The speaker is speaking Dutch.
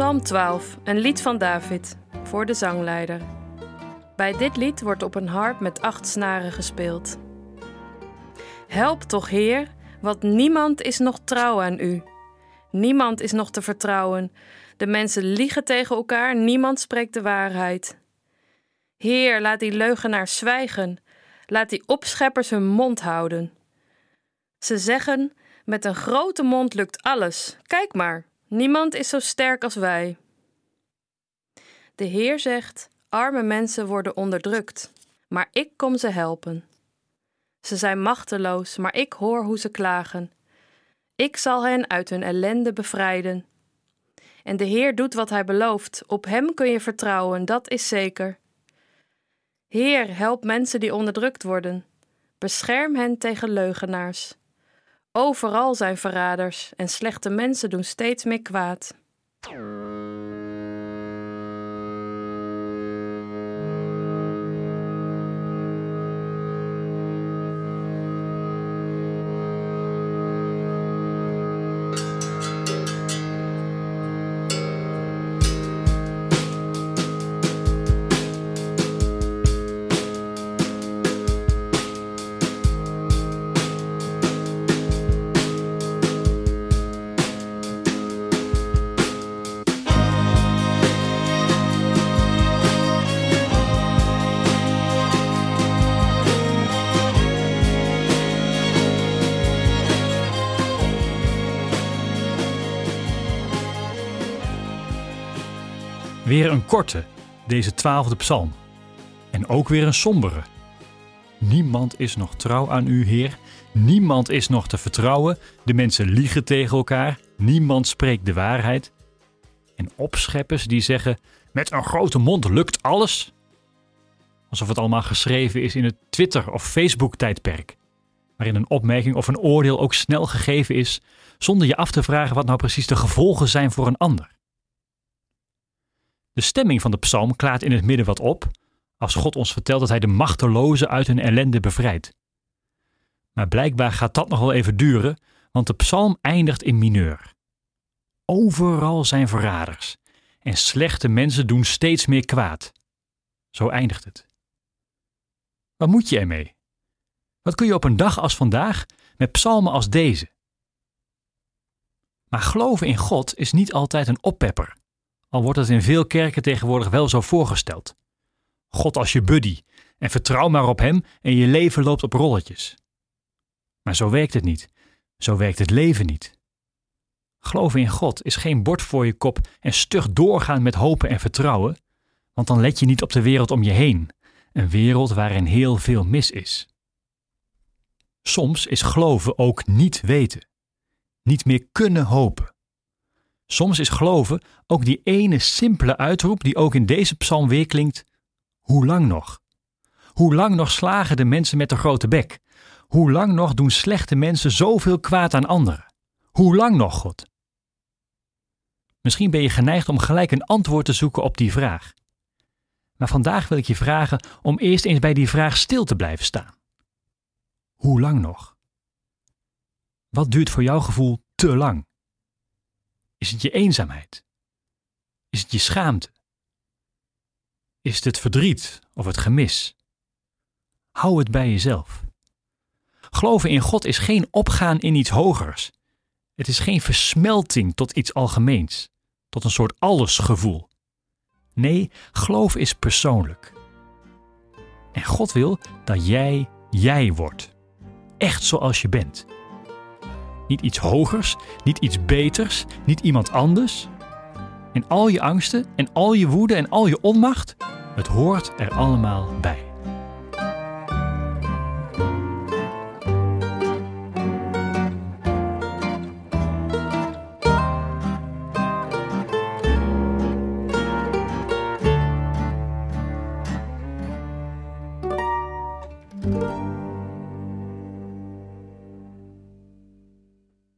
Psalm 12, een lied van David, voor de zangleider. Bij dit lied wordt op een harp met acht snaren gespeeld. Help toch, Heer, want niemand is nog trouw aan u. Niemand is nog te vertrouwen. De mensen liegen tegen elkaar, niemand spreekt de waarheid. Heer, laat die leugenaars zwijgen. Laat die opscheppers hun mond houden. Ze zeggen: Met een grote mond lukt alles. Kijk maar, niemand is zo sterk als wij. De Heer zegt: Arme mensen worden onderdrukt, maar ik kom ze helpen. Ze zijn machteloos, maar ik hoor hoe ze klagen. Ik zal hen uit hun ellende bevrijden. En de Heer doet wat hij belooft. Op hem kun je vertrouwen, dat is zeker. Heer, help mensen die onderdrukt worden. Bescherm hen tegen leugenaars. Overal zijn verraders en slechte mensen doen steeds meer kwaad. Weer een korte, deze twaalfde psalm. En ook weer een sombere. Niemand is nog trouw aan u, Heer. Niemand is nog te vertrouwen. De mensen liegen tegen elkaar. Niemand spreekt de waarheid. En opscheppers die zeggen: Met een grote mond lukt alles. Alsof het allemaal geschreven is in het Twitter- of Facebook-tijdperk. Waarin een opmerking of een oordeel ook snel gegeven is, zonder je af te vragen wat nou precies de gevolgen zijn voor een ander. De stemming van de psalm klaart in het midden wat op, als God ons vertelt dat Hij de machtelozen uit hun ellende bevrijdt. Maar blijkbaar gaat dat nog wel even duren, want de psalm eindigt in mineur. Overal zijn verraders en slechte mensen doen steeds meer kwaad. Zo eindigt het. Wat moet je ermee? Wat kun je op een dag als vandaag met psalmen als deze? Maar geloven in God is niet altijd een oppepper al wordt het in veel kerken tegenwoordig wel zo voorgesteld. God als je buddy en vertrouw maar op Hem en je leven loopt op rolletjes. Maar zo werkt het niet. Zo werkt het leven niet. Geloven in God is geen bord voor je kop en stug doorgaan met hopen en vertrouwen, want dan let je niet op de wereld om je heen, een wereld waarin heel veel mis is. Soms is geloven ook niet weten, niet meer kunnen hopen. Soms is geloven ook die ene simpele uitroep die ook in deze psalm weerklinkt: Hoe lang nog? Hoe lang nog slagen de mensen met de grote bek? Hoe lang nog doen slechte mensen zoveel kwaad aan anderen? Hoe lang nog, God? Misschien ben je geneigd om gelijk een antwoord te zoeken op die vraag. Maar vandaag wil ik je vragen om eerst eens bij die vraag stil te blijven staan. Hoe lang nog? Wat duurt voor jouw gevoel te lang? Is het je eenzaamheid? Is het je schaamte? Is het het verdriet of het gemis? Hou het bij jezelf. Geloven in God is geen opgaan in iets hogers. Het is geen versmelting tot iets algemeens, tot een soort allesgevoel. Nee, geloof is persoonlijk. En God wil dat jij jij wordt. Echt zoals je bent. Niet iets hogers, niet iets beters, niet iemand anders. En al je angsten en al je woede en al je onmacht, het hoort er allemaal bij.